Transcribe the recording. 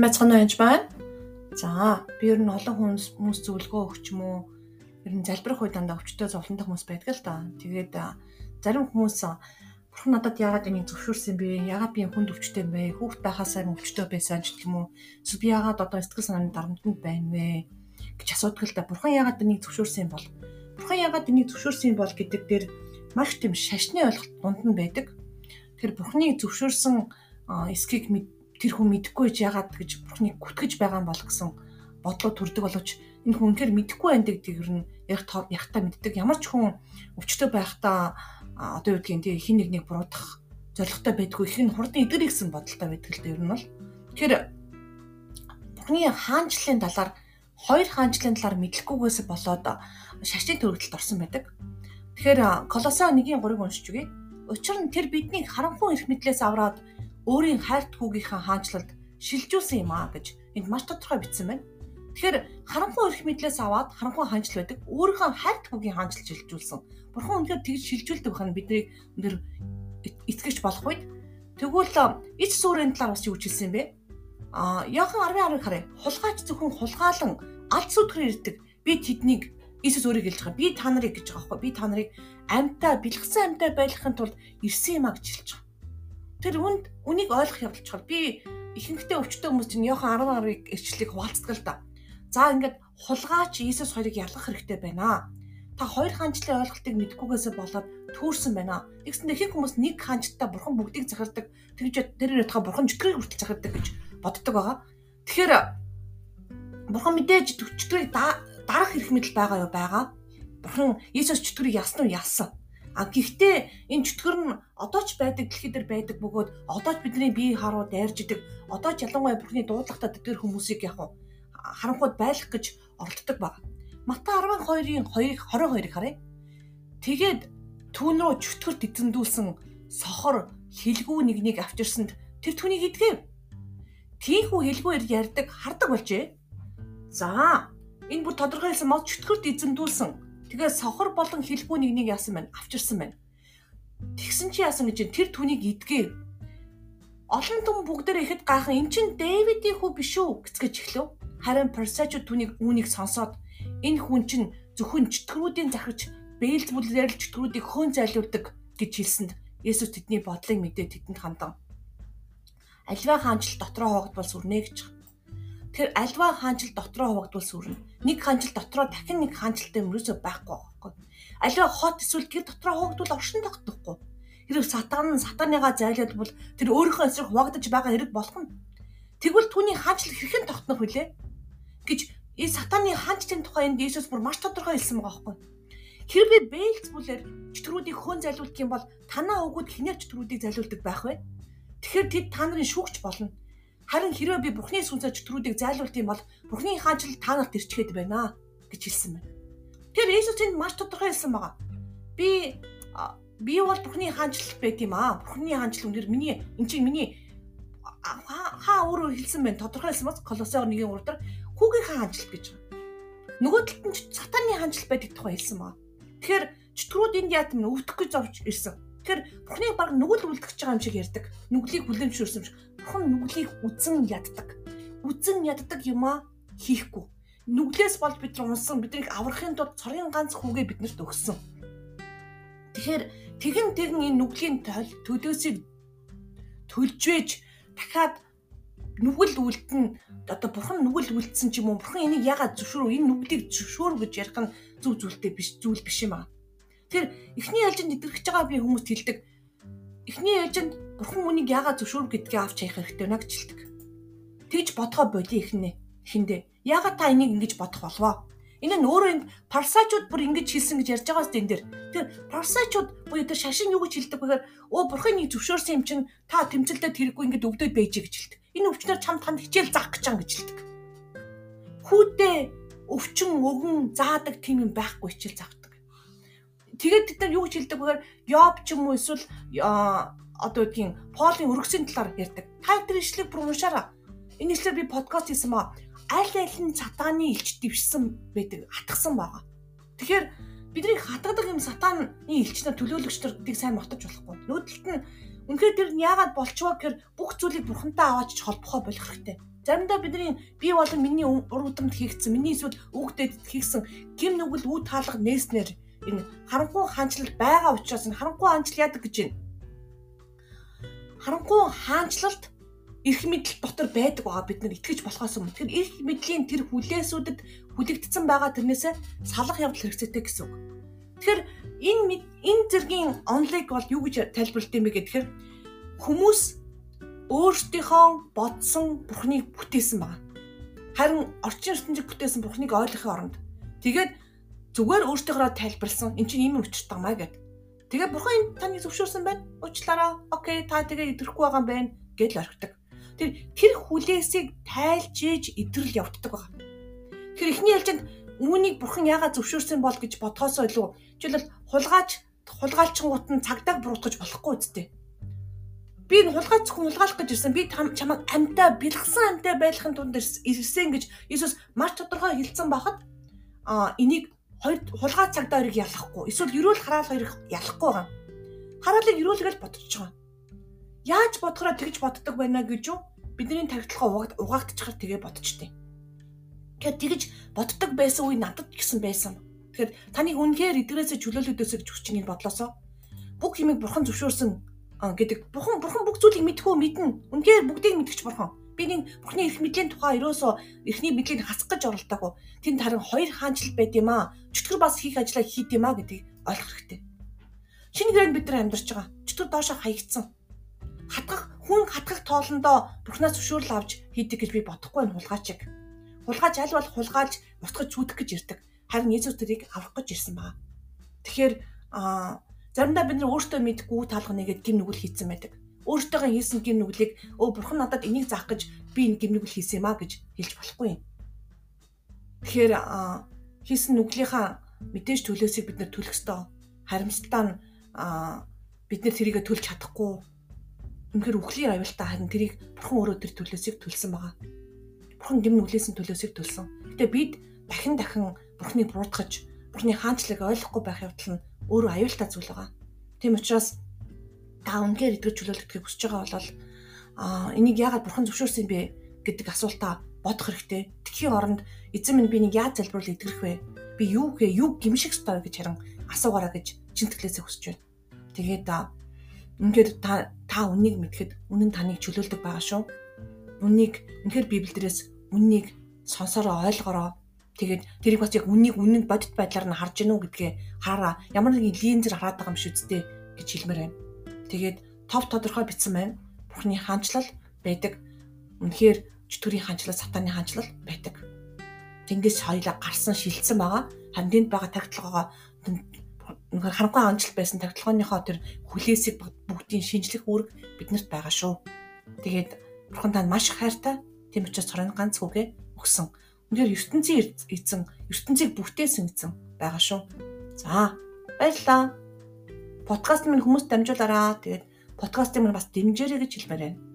Сайн байцгаана уу байна. За, би ер нь олон хүмүүс хүмүүс зөвлөгөө өгч юм уу? Ер нь залбирах үед дандаа өвчтөө зовлонтой хүмүүс байдаг л да. Тэгээд зарим хүмүүс бурхан надад яагаад энийг зөвшөөрсөн бэ? Яагаад би хүнд өвчтөй юм бэ? Хүүхд байхасаа өвчтөй байсан ч гэх юм уу? Эсвэл би яагаад одоо сэтгэл санааны дарамтнд байна вэ? гэж асуудаг л да. Бурхан яагаад энийг зөвшөөрсөн бол? Бурхан яагаад энийг зөвшөөрсөн бол гэдэг дээр маш тийм шашны ойлголт дунд нь байдаг. Тэгэхээр бурханы зөвшөөрсөн эсхийг тэр хүн мэдэхгүй ч яагаад гэж бурхныг гүтгэж байгаа юм бол гэсэн бодлоо төрдөг боловч энэ хүн үнэхээр мэдэхгүй байна гэдэг нь яг ягтаа мэддэг. Ямар ч хүн өвчтөй байхдаа одоо юу гэдгийг тий хин нэгнийг буруудах зоригтой байдгүй их нь хурдан идэр гэсэн бодолтой байдаг л дээ ер нь бол. Тэгэхээр бурхны хаанчлалын талаар хоёр хаанчлалын талаар мэдлэхгүйгээс болоод шашны төрөлтөд орсон байдаг. Тэгэхээр Колосо 1-ийн 3-ыг уншиж үгэй. Учир нь тэр биднийг харанхуй эрх мэдлээс авраад өөрийн хайрт хүүгийнхаа хаанчлалд шилжүүлсэн юм аа гэж энд маш тодорхой бичсэн байна. Тэгэхээр харанхуй эрх мэдлээс аваад харанхуй хаанчл байдаг өөрийнхөө хайрт хүүгийн хаанчл шилжүүлсэн. Бурхан үнэхээр тэгж шилжүүлдэг байх нь бидний өндөр итгэж болох үед тэгвэл ич сүрийн талаар бас юу хэлсэн бэ? А Яхан 10:10 харъя. Хулгайч зөвхөн хулгаалan алд сүтгэр ирдэг. Би тэднийг Иесус өөрийг хэлж байгаа. Би та нарыг гэж байгаа байхгүй. Би та нарыг амьтаа бэлгсэн амьтаа байлгахын тулд ирсэн юм а гэж хэлж байгаа. Тэр үнд үнийг ойлгох явдал чухал. Би ихэнхдээ өвчтөе хүмүүс чинь Йохан 10-ыг эрчлийг хуваалцдаг л да. За ингээд хулгаач Иесус хоёрыг ялгах хэрэгтэй байна. Та хоёр хаанчлалын ойлголтыг мэдгүйгээсээ болоод түүрсэн байна. Тэгсэндээ их хүмүүс нэг хаанчтаа бурхан бүгдийг захирдаг. Тэгж тэр өөртөө бурхан чөтгөрийг хүртэл захирдаг гэж боддог байгаа. Тэгэхээр бурхан мэдээж чөтгөрийг дарах эрх мэдэл байгаа юу байгаа. Бурхан Иесус чөтгөрийг ясан уу ясан. А гэхдээ энэ чөтгөр нь одоо ч байдаг дэлхий дээр байдаг бөгөөд одоо ч бидний бие харуу дайрж идэг. Одоо ч ялангуяа бурхны дуудлагатай тэтгэр хүмүүсийг яг харанхуйд байлах гэж оролддог баг. Матай 12-ийн 2-ыг 22-ыг харъя. Тэгээд түүн рүү чөтгөрт эзэндүүлсэн сохор хэлгүү нэгнийг авчирсанд тэр түүнийг идгэв. Тийхүү хэлгүүээр ярьдаг хардаг болжээ. За энэ бүр тодорхой хэлсэн мод чөтгөрт эзэндүүлсэн Тэгээ сохор болон хэлбүү нэгнийг яасан байна? Авчирсан байна. Тэгсэн чи яасан гэж тэр түүнийг идгээ. Олон түн бүгдээр ихэд гайхан эн чин Дэвидийн хүү биш үү гэцгэж эхлэв. Харин Персачуд түүнийг үүнийг сонсоод энэ хүн чинь зөвхөн чөтгөрүүдийн захирч Бээлзбүлээр л чөтгөрүүдийг хөөн зайлуулдаг гэж хэлсэнд Есүс тэдний бодлыг мэдээ тэдэнд хандан. Альва хаанчл дотроо хоогдвол сүрнэ гэж Тэгэхээр альва хаанчил дотроо хуваагдвал сүрнэ. Нэг хаанчил дотроо дахин нэг хаанчилтай мөрөөсөө байхгүй байхгүй. Альва хот эсвэл тэр дотроо хуваагдвал оршин тогтохгүй. Хэрэг сатан сатаныгаа зайлаад бол тэр өөрийнхөө эсрэг хуваагдаж байгаа хэрэг болох нь. Тэгвэл түүний хаанчил хэрхэн тогтнох вүлээ? гэж энэ сатаны хаанчлалын тухай энд Иесус бүр маш тодорхой хэлсэн байгаа байхгүй. Хэрвээ Бээлзбүлээр чөтгөрүүдийг хөөн зайлуулдаг юм бол танаа өгөөд хинээр чөтгөрүүдийг зайлуулдаг байх вэ? Тэгэхээр тэд та нарын шүүгч болно. Харин хэрвээ би Бурхны сүнсээ чөтгөрүүдийг зайлуулт юм бол Бурхны хаанчлал та нарт ирчгээд байна гэж хэлсэн байна. Тэр Иесус энд маш тодорхой хэлсэн байгаа. Би би бол Бурхны хаанчлал байт юм аа. Бурхны хаанчлал үнээр миний эн чинь миний хаа өөрөө хэлсэн байна. Тодорхой хэлсэн бас Колосеор 1-ийн 3 дээр хүүгийн хаанчлал гэж байна. Нөгөө талд нь сатаны хаанчлал байдаг тухай хэлсэн байгаа. Тэгэхээр чөтгөрүүд энд яат юм өвдөх гэж зовж ирсэн. Тэгэхээр Бурхны баг нүгэл үлдчихэж байгаа юм шиг ярьдаг. Нүглийг хүлэмжшүүлсэн шиг бурхан нүглийг үзэн яддаг. Үзэн яддаг юмаа хийхгүй. Нүглээс болж бид нар унсан биднийг аврахын тулд цорын ганц хүүгээ биднэрт өгсөн. Тэгэхээр тэгэн тэгэн энэ нүглийн төлөөсийг төлж вэж дахиад нүгэл үлдэн одоо бурхан нүгэл үлдсэн ч юм уу бурхан энийг ягаад зөвшөөрөв энэ нүглийг зөвшөөрөв гэж ярих нь зөв зүйлтэй биш зүйл биш юм аа. Тэр эхний ялжинд идэрхэж байгаа би хүмүүст хэлдэг. Эхний ялжинд бурхан үнийг яагаад зөвшөөрв гэдгээ авч хаях хэрэгтэй байна гэж хэлдэг. Тэгж бодгоо боли ихнэ. Эхэндээ яагаад та энийг ингэж бодох болвоо? Энэ нь өөрөө энэ парсачууд бүр ингэж хэлсэн гэж ярьж байгаа сте энэ дэр. Тэр парсачууд буюу тэр шашин юу гэж хэлдэг бэхээр өө бурхан нэг зөвшөөрсөн юм чинь та тэмцэлдээ тэрэггүй ингэж өвдөд байж гэж хэлдэг. Энэ өвчнөр чамд танд хичээл заах гэж байгаа гэж хэлдэг. Хүүтэй өвчин өгөн заадаг тийм юм байхгүй хичээл заавдаг. Тэгээд бид нар юу гэж хэлдэг бэхээр Йоб ч юм уу эсвэл одоо үггийн Полийн өргөсийн талаар ярьдаг. Та тэр ишлэг бүр уншаараа. Энэ ишлэр би подкаст хийсэн маа. Аль аль нь сатааны илч дэвшсэн байдаг, хатгсан байгаа. Тэгэхээр бидний хатгадаг юм сатааны илч нар төлөөлөгчдөр гэдгийг сайн мартаж болохгүй. Нөөдлөлт нь үнэхээр тэр нь яагаад болчвоо гэхээр бүх зүйлийг бурхантай аваач холбохоо болох хэрэгтэй. Заримдаа бидний би болон миний ур удамд хийгдсэн, миний эсвэл үгдэд хийгдсэн гим нүгэл үе таалга нээснээр энэ харанхуй хаанчлал байгаа учраас энэ харанхуй хаанчлал яадаг гэж байна. Харанхуй хаанчлалд эрх мэдэл дотор байдаг байгаа бид нар итгэж болохоос өмнө. Тэгэхээр эрх мэдлийн тэр хүлээсүүдэд хүлэгдсэн байгаа тэрнээсээ салах явдал хэрэгцээтэй гэсэн үг. Тэгэхээр энэ энэ зэргийн онлыг бол юу гэж тайлбарлалт юм бэ гэхээр хүмүүс өөрсдийнхөө бодсон бурхныг бүтээсэн байгаа. Харин орчин ертөнцийг бүтээсэн бурхныг ойлгохын оронд тэгээд зүгээр өөртөөгөө тайлбарлсан эн чинь ийм учиртай маа гэд. Тэгээ бурхан таны зөвшөөрсөн байна. Уучлаарай. Окей, та тэгээ идрэхгүй байгаа юм байна гэж л орхидог. Тэр тэр хүлээсийг тайлж ээж идрэл явагддаг байгаа. Тэр ихний ялжинд үүнийг бурхан яагаад зөвшөөрсөн бол гэж бодхоосоо илүү жишээлбэл хулгайч хулгайлчгууд нь цагдаа буруутгаж болохгүй үсттэй. Би энэ хулгайч хүн хулгайлах гэж ирсэн. Би чамайг амьтаа бэлгсэн амьтаа байхын тунд ирсэн гэж Иесус маш тодорхой хэлсэн бахад а энийг хоёр хулгай цагдаа хоёрыг ялахгүй эсвэл ерөөл хараал хоёрыг ялахгүй байгаа. Хараалыг ерөөлгөл бодчих байгаа. Яаж бодохороо тэгж боддог байна гэж юу? Бидний тархитлогоо угаагдчихар тэгээ бодчихдээ. Тэгэхээр тэгж боддог байсан үе надад гисэн байсан. Тэгэхээр таныг үнэхээр эдгээрээс чөлөөлөдөөс гэж хүчнийг бодлосоо бүх юмыг бурхан зөвшөөрсөн гэдэг. Бурхан бурхан бүх зүйлийг мэдхүү мэднэ. Үнэхээр бүгдийг мэдгч бурхан. Би нэг Бурхны эрх мэдлийн тухай ерөөсөө эрхний мэдлийг хасах гэж оролдоогүй. Тэнд харин хоёр хаанчлал байд юм аа. Чөтгөр бас хийх ажлаа хийд юм аа гэдгийг ойлгох хэрэгтэй. Шинэ гэрээнд бид нар амьдарч байгаа. Чөтгөр доошоо хаягдсан. Хатгах хүн хатгах тоолондоо Бурхнаас зөвшөөрөл авч хийдэг гэж би бодохгүй энэ хулгайчиг. Хулгайч аль бол хулгайлж устгаж зүудэх гэж ирдэг. Харин Иесус тэрийг аврах гэж ирсэн байгаа. Тэгэхээр аа заримдаа бид нар өөртөө мэдгүй таалга нэгэд гим нүгэл хийцэн байдаг өөртөөгөө хийсэн гим нүглийг өө бурхан надад энийг заах гэж би энэ гим нүгэл хийсэн юм а гэж хэлж болохгүй юм. Тэгэхээр хийсэн нүглийнхаа мэдээж төлөөсийг бид нар төлөх ёстой. Харамсалтай нь бид нар тэрийг төлж чадахгүй. Үнэхээр үхлийн аюултай харин тэрийг бурхан өөрөө тэр төлөөсийг төлсөн байгаа. Бурхан гим нүглээсэн төлөөсийг төлсөн. Гэтэ бид дахин дахин бурханыг буруутгаж, бурханы хаанчлыг ойлгохгүй байх явдал нь өөрөө аюултай зүйл байгаа. Тийм учраас та үнээр итгэж чөлөөлөгдөхийг хүсэж байгаа бол а энийг яагаад бурхан зөвшөөрсөн бэ гэдэг асуултаа бодох хэрэгтэй. Тэхийн оронд эзэн минь би нэг яаж залбируул итгэх вэ? Би юу гээ юу гимших ёстой гэж харин асуугаараа гэж чинтгэлээсээ хүсэж байна. Тэгээд үнээр та та үнийг мэдхэд үнэн таныг чөлөөлдөг байгаа шүү. Үнийг үнэхээр Библиэрээс үннийг сонсороо ойлгороо Тэгээд тэрийг бас яг үнийг үнэн бодит байдлаар нь харж гинүү гэдгээ хараа. Ямар нэгэн линзер хараад байгаа юм шүү дээ гэж хэлмээр байна. Тэгээд тов тодорхой бичсэн байна. Бурхны хаанчлал байдаг. Үнэхээр чөтгөрийн хаанчлал, сатаны хаанчлал байдаг. Тэнгээс хоёлаа гарсан шилжсэн байгаа. Хамдинд байгаа тагтлагаа үнэхээр харанхуй хаанчлал байсан тагтлагынхоо тэр хүлээсийг бүгдийн шинжлэх үүрэг биднэрт байгаа шүү. Тэгээд Бурхан танд маш их хайртай. Тийм учраас цорын ганц үгээ өгсөн. Үнэхээр ертөнцийн эзэн, ертөнцийг бүтээсэн эзэн байгаа шүү. За баярлалаа подкаст минь хүмүүст дамжуулаараа. Тэгээд подкастыг минь бас дэмжээрэй гэж хэлмээр байна.